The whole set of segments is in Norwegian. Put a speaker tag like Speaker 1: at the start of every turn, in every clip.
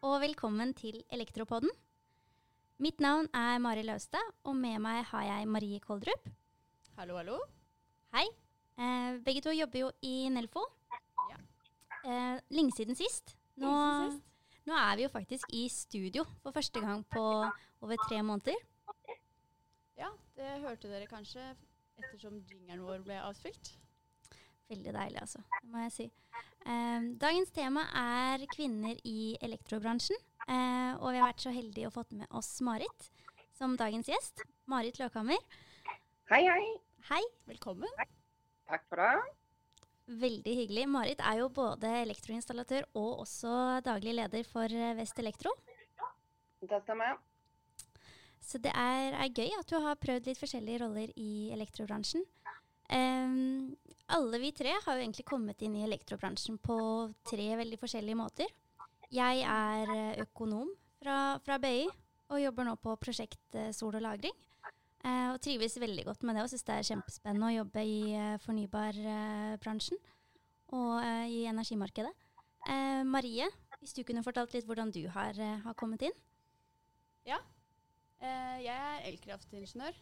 Speaker 1: og velkommen til Elektropodden. Mitt navn er Mari Laustad, og med meg har jeg Marie Koldrup.
Speaker 2: Hallo, hallo.
Speaker 1: Hei. Eh, begge to jobber jo i Nelfo.
Speaker 2: Ja.
Speaker 1: Eh, lenge siden sist. Nå,
Speaker 2: siden
Speaker 1: nå er vi jo faktisk i studio for første gang på over tre måneder.
Speaker 2: Ja, det hørte dere kanskje ettersom jingeren vår ble avspilt.
Speaker 1: Veldig deilig, altså. Det må jeg si. Eh, dagens tema er kvinner i elektrobransjen. Eh, og vi har vært så heldige å fått med oss Marit som dagens gjest. Marit Løkhammer.
Speaker 3: Hei, hei.
Speaker 1: Hei.
Speaker 2: Velkommen.
Speaker 3: Takk for det.
Speaker 1: Veldig hyggelig. Marit er jo både elektroinstallatør og også daglig leder for eh, Vest Elektro.
Speaker 3: Det stemmer.
Speaker 1: Så det er, er gøy at du har prøvd litt forskjellige roller i elektrobransjen. Ehm, alle vi tre har jo egentlig kommet inn i elektrobransjen på tre veldig forskjellige måter. Jeg er eh, økonom fra, fra BI og jobber nå på prosjekt eh, Sol og lagring. Uh, og trives veldig godt med det og syns det er kjempespennende å jobbe i uh, fornybarbransjen og uh, i energimarkedet. Marie, hvis du kunne fortalt litt hvordan du har, har kommet inn?
Speaker 2: Ja. Jeg er elkraftingeniør,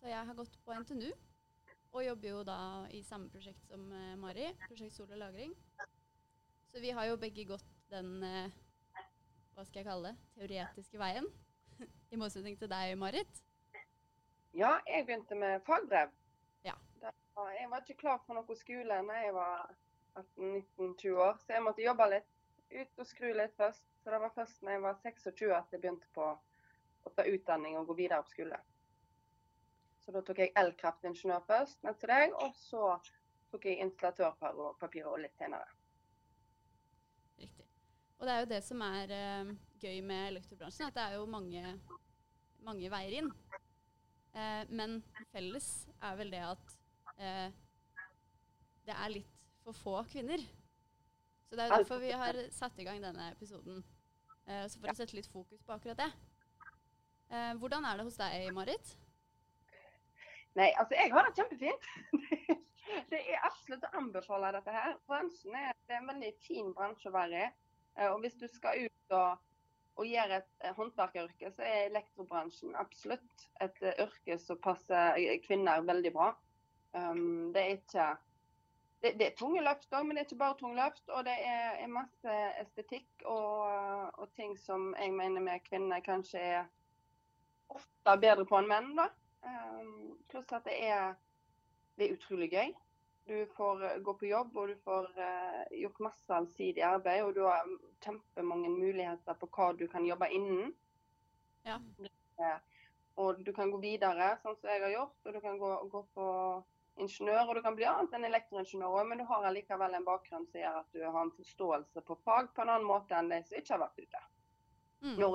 Speaker 2: så jeg har gått på NTNU. Og jobber jo da i samme prosjekt som eh, Mari, prosjekt Sol og lagring. Så vi har jo begge gått den, eh, hva skal jeg kalle det, teoretiske veien. I motsetning til deg, Marit.
Speaker 3: Ja, jeg begynte med fagbrev.
Speaker 2: Ja.
Speaker 3: Jeg var ikke klar for noe skole da jeg var 18-19-20 år, så jeg måtte jobbe litt. Ut og skru litt først. Så det var først da jeg var 26 at jeg begynte på å ta utdanning og gå videre på skole. Så da tok jeg elkraftingeniør først, ned til deg, og så tok jeg installatørpapir og litt senere.
Speaker 2: Riktig. Og det er jo det som er uh, gøy med elektrobransjen, at det er jo mange, mange veier inn. Uh, men felles er vel det at uh, det er litt for få kvinner. Så det er jo derfor vi har satt i gang denne episoden. Så for å sette litt fokus på akkurat det. Hvordan er det hos deg, Marit?
Speaker 3: Nei, altså jeg har det kjempefint. det er absolutt å anbefale dette her. Bransjen er, det er en veldig fin bransje å være i. Eh, Og hvis du skal ut og, og gjøre et eh, håndverkeryrke, så er elektrobransjen absolutt et eh, yrke som passer kvinner veldig bra. Um, det er ikke det, det er tunge løft òg, men det er ikke bare tunge løft. Og det er, er masse estetikk og, og ting som jeg mener vi kvinner kanskje er ofte bedre på enn menn. da. Um, pluss at det er, det er utrolig gøy. Du får eh, gå på jobb og du får eh, gjort masse allsidig arbeid. Og du har kjempemange muligheter på hva du kan jobbe innen.
Speaker 2: Ja.
Speaker 3: Og du kan gå videre, sånn som jeg har gjort. Og du kan gå, gå på ingeniør, og du kan bli annet enn elektroingeniør òg, men du har allikevel en bakgrunn som gjør at du har en forståelse på fag på en annen måte enn de som ikke har vært ute.
Speaker 2: Mm.
Speaker 3: Når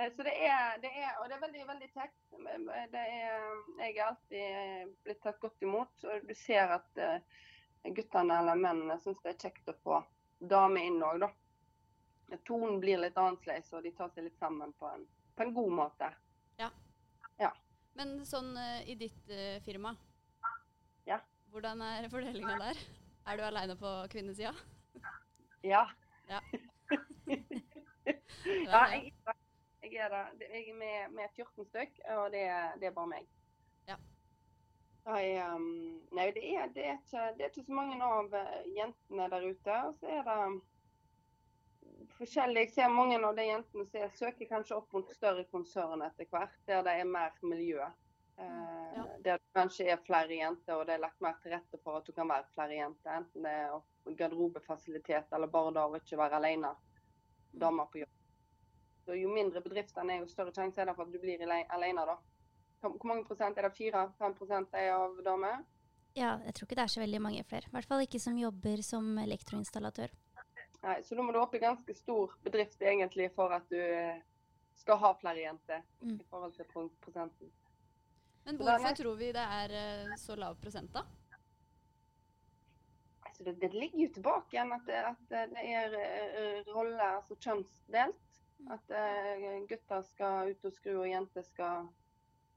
Speaker 3: Nei, så det er, det er, og det er veldig veldig kjekt. Det er, jeg er alltid blitt tatt godt imot. og Du ser at eh, guttene eller mennene syns det er kjekt å få damer inn òg, da. Tonen blir litt annerledes, og de tar seg litt sammen på en, på en god måte. Ja.
Speaker 2: Men sånn eh, i ditt uh, firma,
Speaker 3: Ja.
Speaker 2: hvordan er fordelinga der? Er du aleine på kvinnesida?
Speaker 3: Ja.
Speaker 2: Ja.
Speaker 3: ja jeg, jeg er det. Det- Jeg er med, med 14 stykk, og det, det er bare meg.
Speaker 2: Ja.
Speaker 3: Jeg, um, nei, det er, det, er ikke, det er ikke så mange av eh, jentene der ute. Og så er det forskjellig. Jeg ser mange av de jentene som søker kanskje opp mot større konsern etter hvert, der det er mer miljø. Uh,
Speaker 2: Ja.
Speaker 3: Der det kanskje er flere jenter, og det er lagt mer til rette for at du kan være flere jenter. Enten det er garderobefasilitet eller bare da å ikke være alene damer på jobb. Så Jo mindre bedriftene er, jo større sjanse er det for at du blir alene. da. Hvor mange prosent er det? 4-5 prosent er av damer?
Speaker 1: Ja, jeg tror ikke det er så veldig mange flere. I hvert fall ikke som jobber som elektroinstallatør.
Speaker 3: Nei, Så da må du opp i ganske stor bedrift egentlig for at du eh, skal ha flere jenter
Speaker 1: Mm.
Speaker 3: i forhold til prosenten.
Speaker 2: Men hvorfor tror vi det er eh, så lav prosent, da?
Speaker 3: Altså, det, det ligger jo tilbake igjen at det, at det er rolle, roller, altså kjønnsdelt. At eh, gutter skal ut og skru, og jenter skal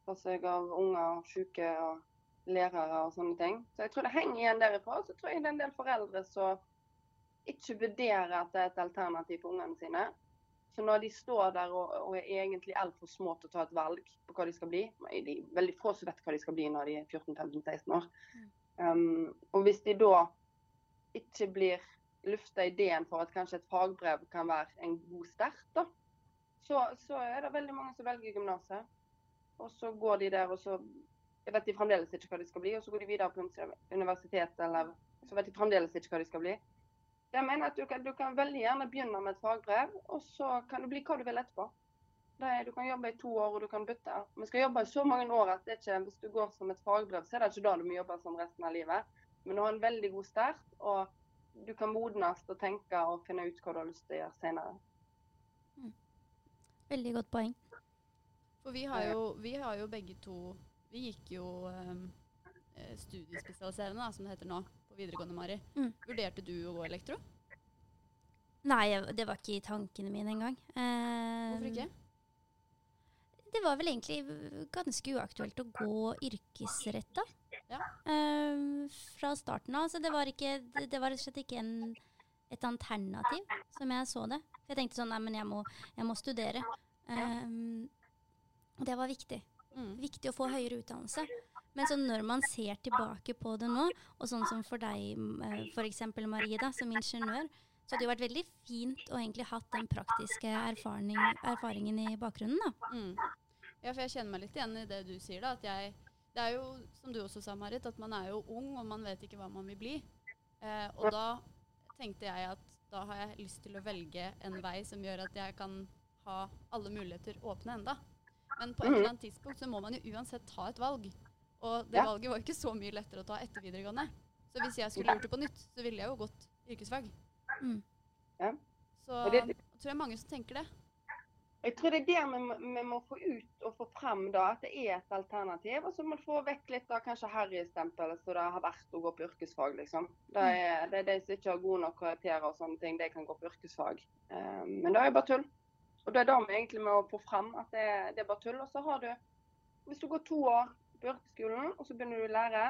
Speaker 3: ta seg av unger og syke. Og lærere og sånne ting. Så jeg tror det henger igjen derifra. Så tror jeg det er en del foreldre som ikke vurderer at det er et alternativ for ungene sine. Så når de står der og, og er egentlig altfor små til å ta et valg på hva de skal bli De er veldig få som vet hva de skal bli når de er 14-15-16 år. Um, og hvis de da ikke blir lufta ideen for at kanskje et fagbrev kan være en god start, da, så, så er det veldig mange som velger gymnaset. Og så går de der, og så vet de fremdeles ikke hva de skal bli. Og så går de videre på universitet, eller så vet de fremdeles ikke hva de skal bli. Jeg mener at du kan, du kan, veldig gjerne begynne med et fagbrev, og så kan du bli hva du vil etterpå. Er, du kan jobbe i to år, og du kan bytte. Vi skal jobbe i så mange år at ikke, hvis du går som et fagbrev, så er det ikke da du må jobbe som resten av livet. Men du har en veldig god start, og du kan modnes og tenke og finne ut hva du har lyst til å gjøre senere.
Speaker 1: Mm. Veldig godt poeng.
Speaker 2: For vi har jo, vi har jo begge to Vi gikk jo um, studiespesialiserende, som det heter nå på videregående, Mari. Mm. Vurderte du å gå elektro?
Speaker 1: Nei, det var ikke i tankene mine engang.
Speaker 2: Eh, Hvorfor ikke?
Speaker 1: Det var vel egentlig ganske uaktuelt å gå yrkesretta. Ja. Uh, fra starten av. Så det var, ikke, det, det var rett og slett ikke en, et alternativ, som jeg så det. Jeg tenkte sånn Nei, men jeg må, jeg må studere. Eh, det var viktig. Mm. Viktig å få høyere utdannelse. Men så når man ser tilbake på det nå, og sånn som for deg eh, f.eks. Marie, da, som ingeniør, så hadde det vært veldig fint å egentlig hatt den praktiske erfaring, erfaringen i bakgrunnen. da. Mm.
Speaker 2: Ja, for jeg kjenner meg litt igjen i det du sier. da, at jeg, Det er jo, som du også sa, Marit, at man er jo ung, og man vet ikke hva man vil bli. Eh, og da tenkte jeg at da har jeg lyst til å velge en vei som gjør at jeg kan ha alle muligheter åpne enda. Men på et eller annet tidspunkt så må man jo uansett ta et valg. Og det ja. valget var ikke så mye lettere å ta etter videregående. Så hvis jeg skulle gjort det på nytt, så ville jeg jo gått yrkesfag. Mm. Ja. Så det, jeg tror jeg mange som tenker det.
Speaker 3: Jeg tror det er der vi, vi, må få ut og få fram da, at det er et alternativ. Og så må vi få vekk litt av kanskje harrystempelet som det har vært å gå på yrkesfag. liksom. Det mm. er, det er de som ikke har gode nok karakterer og sånne ting, de kan gå på yrkesfag. Um, men det er jo bare tull. Og det er da vi egentlig må få fram at det, det er bare tull. Og så har du, hvis du går to år på yrkesskolen, og så begynner du å lære.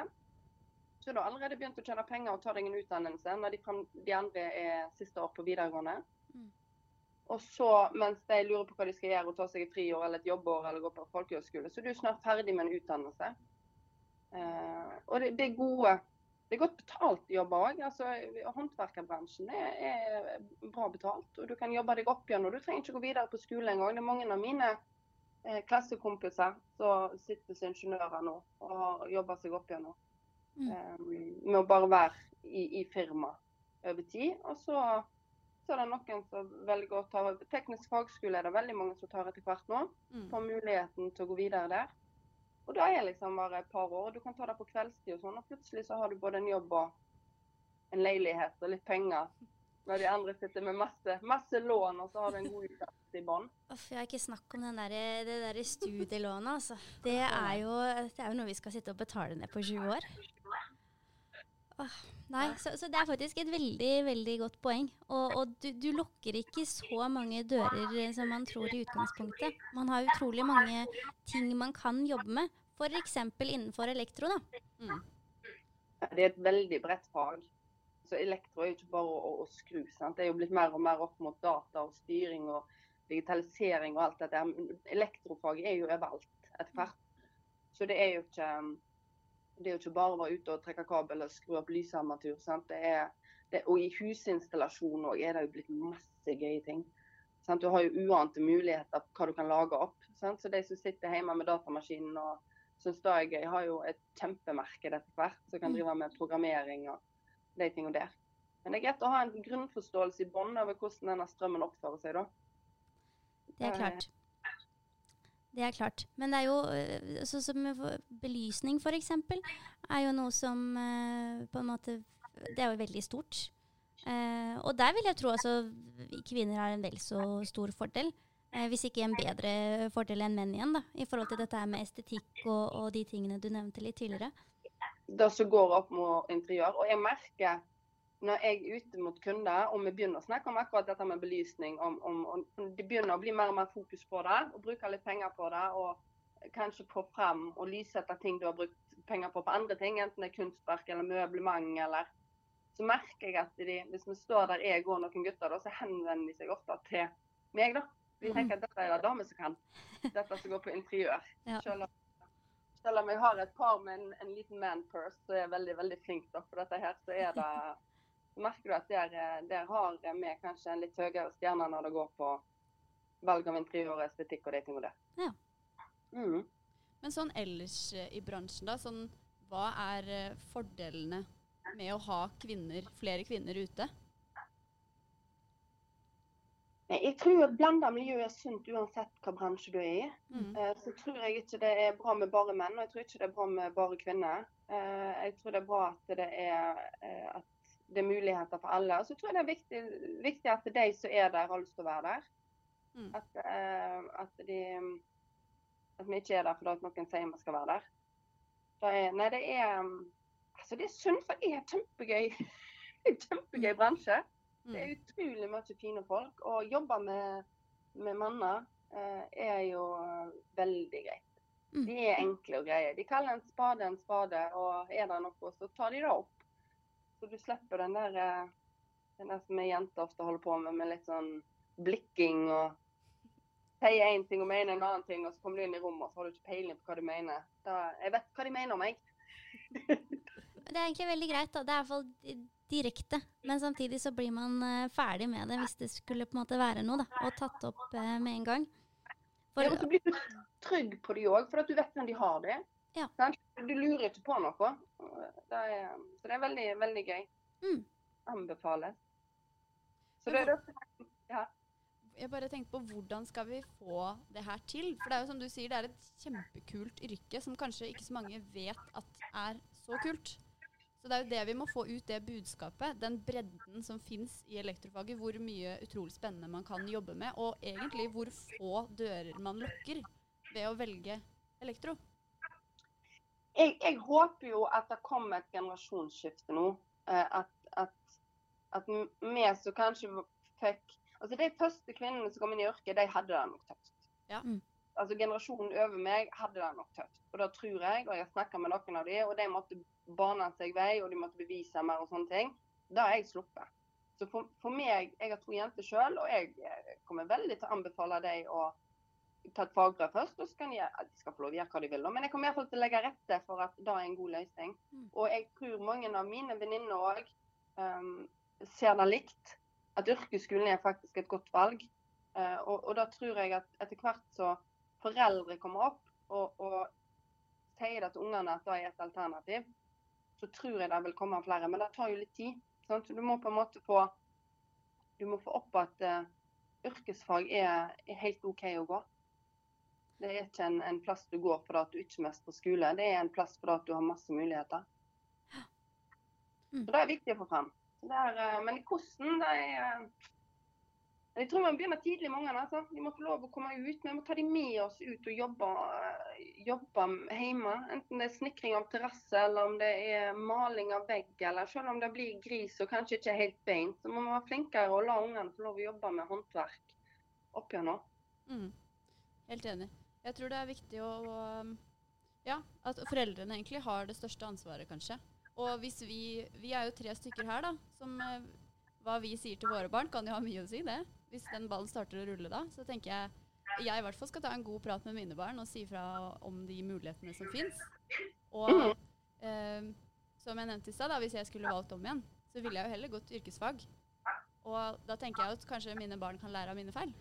Speaker 3: Så har du allerede begynt å tjene penger og ta deg en utdannelse når de, frem, de andre er siste år på videregående. Mm. Og så, mens de lurer på hva de skal gjøre, og ta seg et friår eller et jobbår eller gå på folkehøyskole, så er du snart ferdig med en utdannelse. Uh, og det, det, er gode det er godt betalt jobber òg. Altså, håndverkerbransjen er, er, bra betalt. Og du kan jobbe deg opp igjen. og Du trenger ikke gå videre på skole engang. Det er mange av mine eh, klassekompiser som sitter som ingeniører nå og jobber seg opp igjennom. Mm. Um, med å bare være i, i firma over tid. Og så, så, er det noen som velger å ta Teknisk fagskole er det veldig mange som tar etter hvert nå. Mm. Får muligheten til å gå videre der. Og da er liksom bare et par år. Du kan ta det på kveldstid og sånn, og plutselig så har du både en jobb og en leilighet og litt penger. Når de andre sitter med masse, masse lån, og så har du en god utdannelse i bånn.
Speaker 1: Jeg har ikke snakk om der, det der studielånet, altså. Det er, jo, det er, jo, noe vi skal sitte og betale ned på 20 år. Nei, så, så, det er faktisk et veldig, veldig godt poeng. Og, og du, du, lukker ikke så mange dører som man tror i utgangspunktet. Man har utrolig mange ting man kan jobbe med. F.eks. innenfor elektro, da. Mm.
Speaker 3: Det er et veldig bredt fag. Så elektro er jo ikke bare å, å skru. Sant? Det er jo blitt mer og mer opp mot data og styring og digitalisering og alt dette. Elektrofag er jo overalt etter hvert. Så det er jo ikke det er jo ikke bare å være ute og trekke kabel og skru opp lysarmatur. Det det, og i husinstallasjon er det jo blitt masse gøye ting. Sant? Du har jo uante muligheter på hva du kan lage opp. Sant? Så de som sitter hjemme med datamaskinen og syns det er gøy, har jo et kjempemarked etter hvert som kan mm. drive med programmering og de tingene der. Men det er greit å ha en grunnforståelse i bunnen over hvordan denne strømmen oppfører seg. da.
Speaker 1: Det er klart. Det er klart. Men det er jo eh, sånn som belysning, f.eks., er jo noe som eh, på en måte Det er jo veldig stort. Eh, og der vil jeg tro altså kvinner har en vel så stor fordel. hvis ikke en bedre fordel enn menn igjen, da, i forhold til dette med estetikk og, og de tingene du nevnte litt tidligere.
Speaker 3: Det som går opp mot interiør. Og jeg merker når jeg er ute mot kunder og vi begynner å snakke om akkurat dette med belysning, om, om, om det begynner å bli mer og mer fokus på det, og bruke litt penger på det, og kanskje få fram og lyssette ting du har brukt penger på på andre ting, enten det er kunstverk eller møblement eller Så merker jeg at de, hvis vi står der jeg og noen gutter, da, så henvender de seg ofte til meg, da. De
Speaker 1: Mhm.
Speaker 3: tenker at dette er det damer som kan. Dette som går på interiør.
Speaker 1: Ja.
Speaker 3: Selv, om, selv om jeg har et par med en, en liten man purse som er veldig, veldig flink da, på dette her, så er det så merker du at der, eh, der har vi kanskje en litt høyere stjerne når det går på valg av interiør estetikk og de tingene der.
Speaker 1: Ja.
Speaker 3: Mm.
Speaker 2: Men sånn ellers eh, i bransjen, da, sånn, hva er eh, fordelene med å ha kvinner, flere kvinner ute?
Speaker 3: Jeg tror et blanda miljø er sunt uansett hva bransje du er i.
Speaker 2: Mm.
Speaker 3: Eh, Så tror jeg ikke det er bra med bare menn, og jeg tror ikke det er bra med bare kvinner. Eh, Jeg tror det er bra at det er, eh, at det er muligheter for alle. Og så tror jeg det er viktig, viktig at de som er der, har lyst til å være der.
Speaker 2: Mm.
Speaker 3: At, uh, at, de, at vi ikke er der fordi noen sier vi skal være der. Det er, nei, det er altså det er sunt, for det er kjempegøy. Det er en kjempegøy bransje. Det er
Speaker 2: Mm.
Speaker 3: utrolig mye fine folk. Å jobbe med, med manner uh, er jo veldig greit.
Speaker 1: Mm.
Speaker 3: De er enkle og greie. De kaller en spade en spade, og er det noe, så tar de det opp. Så du slipper den der, eh, den der som vi jenter ofte holder på med, med litt sånn blikking og sier én ting og mener en annen ting, og så kommer du inn i rommet og så har du ikke peiling på hva du mener. Da, jeg vet hva de mener om meg.
Speaker 1: Det er egentlig veldig greit. da. Det er i hvert fall direkte. Men samtidig så blir man eh, ferdig med det hvis det skulle på en måte være noe, da. Og tatt opp eh, med en gang. For,
Speaker 3: Ja, og så blir du trygg på de òg, for at du vet hvordan de har det.
Speaker 1: Ja.
Speaker 3: Du lurer ikke på noe. Det er, så det er veldig, veldig gøy.
Speaker 1: Mm.
Speaker 3: Anbefales. Så det er det.
Speaker 2: Jeg bare tenkte på hvordan skal vi få det her til? For det er jo som du sier, det er et kjempekult yrke som kanskje ikke så mange vet at er så kult. Så det er jo det vi må få ut, det budskapet. Den bredden som fins i elektrofaget. Hvor mye utrolig spennende man kan jobbe med. Og egentlig hvor få dører man lukker ved å velge elektro.
Speaker 3: Jeg, jeg håper jo at det kommer et generasjonsskifte nå. Eh, At, at, at vi som kanskje fikk Altså De første kvinnene som kom inn i yrket, de hadde det nok tøft.
Speaker 2: Ja.
Speaker 1: Mm.
Speaker 3: Altså Generasjonen over meg hadde det nok tøft. Og det tror jeg, og jeg har snakka med noen av de, og de måtte bane seg vei, og de måtte bevise mer og sånne ting. Det har jeg sluppet. Så for, for meg, jeg har to jenter sjøl, og jeg eh, kommer veldig til å anbefale dem å ta et fagbrev først, og så kan de, de skal få lov å gjøre hva de vil. Men jeg kommer i hvert fall til å legge rette for at det er en god løsning.
Speaker 1: Mm.
Speaker 3: Og jeg tror mange av mine venninner òg um, ser det likt. At yrkesskolen er faktisk et godt valg. Uh, og, og da tror jeg at etter hvert så foreldre kommer opp og, og sier det til ungene at det er et alternativ, så tror jeg det vil komme flere. Men det tar jo litt tid. Sant? Så du må på en måte få du må få opp at uh, yrkesfag er, er helt OK å gå. Det er ikke en, en plass du går fordi at du ikke mestrer skole. Det er en plass fordi at du har masse muligheter.
Speaker 1: Mm.
Speaker 3: Så Det er viktig å få det er, eh, men hvordan det er eh, Jeg tror vi må begynne tidlig med ungene. Altså. De må få lov å komme ut. Vi må ta dem med oss ut og jobbe, eh, jobbe hjemme. Enten det er snekring av terrasse, eller om det er maling av vegg, eller selv om det blir gris og kanskje ikke helt beint, så må vi være flinkere og la ungene få lov å jobbe med håndverk opp gjennom.
Speaker 2: Mm. Helt enig. Jeg tror det er viktig å å, Ja, at foreldrene egentlig har det største ansvaret, kanskje. Og hvis vi Vi er jo tre stykker her, da. Som eh, Hva vi sier til våre barn, kan jo ha mye å si, det. Hvis den ballen starter å rulle da. Så tenker jeg jeg i hvert fall skal ta en god prat med mine barn og si fra om de mulighetene som fins. Og eh, som jeg nevnte i stad, hvis jeg skulle valgt om igjen, så ville jeg jo heller gått yrkesfag. Og da tenker jeg at kanskje mine barn kan lære av mine feil.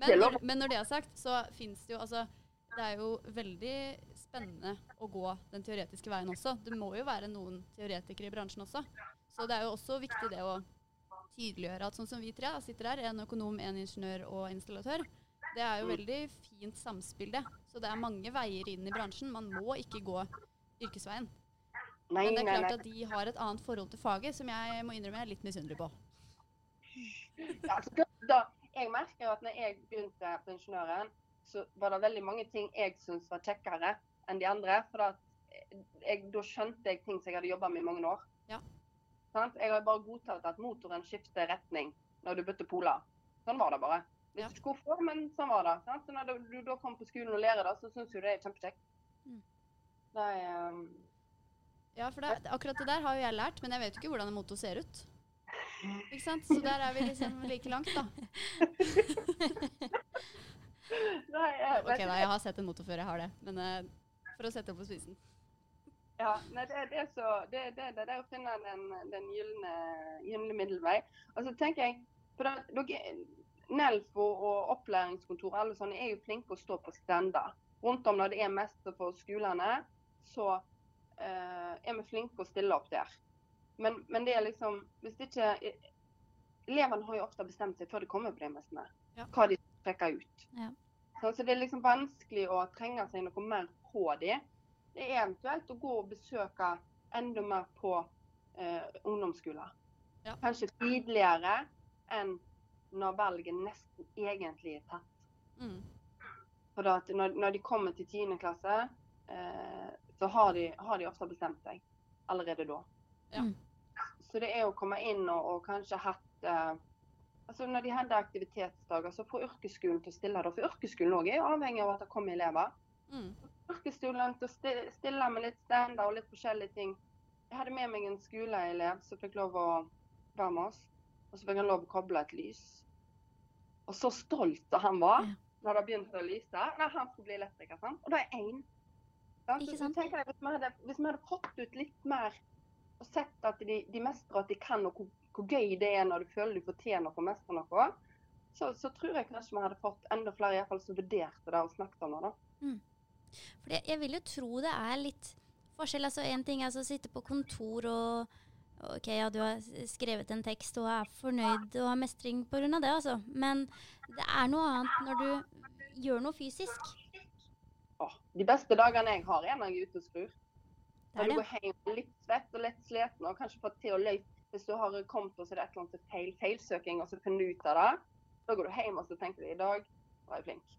Speaker 2: Men når, men når det er sagt, så fins det jo altså Det er jo veldig spennende å gå den teoretiske veien også. Det må jo være noen teoretikere i bransjen også. Så det er jo også viktig det å tydeliggjøre at sånn som vi tre sitter her, en økonom, en ingeniør og installatør, det er jo veldig fint samspill, det. Så det er mange veier inn i bransjen. Man må ikke gå yrkesveien. Men det er klart at de har et annet forhold til faget som jeg må innrømme jeg er litt misunnelig på.
Speaker 3: Jeg merker at når jeg begynte på ingeniøren, så var det veldig mange ting jeg syntes var kjekkere enn de andre. For da, jeg, da skjønte jeg ting som jeg hadde jobba med i mange år.
Speaker 2: Ja.
Speaker 3: Sant? Jeg har bare godtatt at motoren skifter retning når du bytter poler. Sånn var det bare. Visste ikke hvorfor, men sånn var det. Sant? Så når du, du da kommer på skolen og lærer det, så syns du det er kjempekjekt.
Speaker 1: Mm.
Speaker 3: Det er um,
Speaker 2: Ja, for det, akkurat det der har jo jeg lært, men jeg vet jo ikke hvordan en motor ser ut. Ikke sant? Så der er vi liksom like langt, da.
Speaker 3: Nei, jeg,
Speaker 2: Ok da, jeg har sett en motor før, jeg har det. Men uh, for å sette opp på spisen.
Speaker 3: Ja, nei, det, det, er så, det, det, det, er å finne den, den gylne, middelvei. Og så tenker jeg, for da, Nelfo og opplæringskontoret alle sånne er jo flinke å stå på stender. Rundt om når det er mest for skolene, så uh, er vi flinke å stille opp der. Men, men det er liksom Hvis ikke Elevene har jo ofte bestemt seg før de kommer på de mestene,
Speaker 2: Ja.
Speaker 3: hva de trekker ut.
Speaker 1: Ja.
Speaker 3: Så, så det er liksom vanskelig å trenge seg noe mer på dem. Det er eventuelt å gå og besøke enda mer på eh, ungdomsskoler.
Speaker 2: Ja.
Speaker 3: Kanskje tidligere enn når valget nesten egentlig er tatt.
Speaker 2: Mm.
Speaker 3: For at når, når de kommer til 10. klasse, eh, så har de, har de ofte bestemt seg allerede da.
Speaker 2: Ja.
Speaker 1: Mm.
Speaker 3: Så det er å komme inn og, og kanskje hatt eh, altså Når de hadde aktivitetsdager, så får yrkesskolen til å stille det. For yrkesskolen også er jo avhengig av at det kommer elever.
Speaker 2: Mm.
Speaker 3: Yrkesskolen til å stille med litt stander og litt forskjellige ting. Jeg hadde med meg en skoleelev som fikk lov å være med oss. Og så fikk han lov å koble et lys. Og så stolt som han var når det begynte å lyse. Nei, han skulle bli elektriker, sant? Og det er én. Hvis vi hadde fått ut litt mer og sett at de, de mestrer at de kan, og hvor, hvor gøy det er når du føler du fortjener å mestre noe, så, så tror jeg kanskje vi hadde fått enda flere i hvert fall som vurderte det og snakket om det. Mm.
Speaker 1: For jeg, vil jo tro det er litt forskjell. Altså En ting er altså å sitte på kontor og Ok, ja, du har skrevet en tekst og er fornøyd og har mestring pga. det, altså. Men det er noe annet når du gjør noe fysisk.
Speaker 3: Åh, de beste dagene jeg har, er når jeg er ute og skrur.
Speaker 1: Det
Speaker 3: Når du går hjem litt svett og lett sliten og kanskje fått til å løpe Hvis du har kommet og så er det et eller annet feil, feilsøking, og så finner du ut av det, da går du hjem og så tenker du i dag var jeg flink.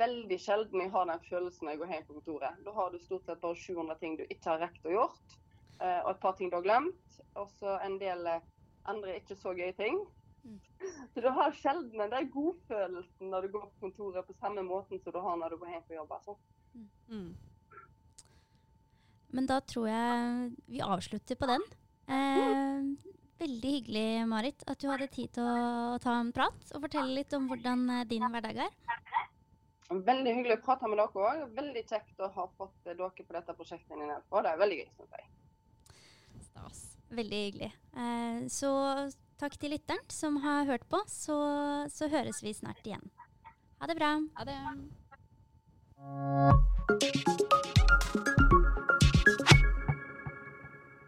Speaker 3: Veldig sjelden jeg har den følelsen når jeg går hjem på kontoret. Da har du stort sett bare 700 ting du ikke har rekt å gjort, eh, og et par ting du har glemt, og så en del eh, andre ikke så gøye ting.
Speaker 1: Mm.
Speaker 3: Så du har sjelden den der godfølelsen når du går på kontoret på samme måten som du har når du går hjem på jobb. Altså.
Speaker 2: Mm.
Speaker 1: Men da tror jeg vi avslutter på den. Eh, veldig hyggelig, Marit, at du hadde tid til å ta en prat og fortelle litt om hvordan eh, din hverdag er.
Speaker 3: Veldig hyggelig å prate med dere òg. Veldig kjekt å ha fått eh, dere på dette prosjektet. Nelfo. Det er veldig gøy, synes jeg.
Speaker 2: Stas.
Speaker 1: Veldig hyggelig. Eh, så takk til lytteren som har hørt på. Så, så høres vi snart igjen. Ha det bra.
Speaker 2: Ha det.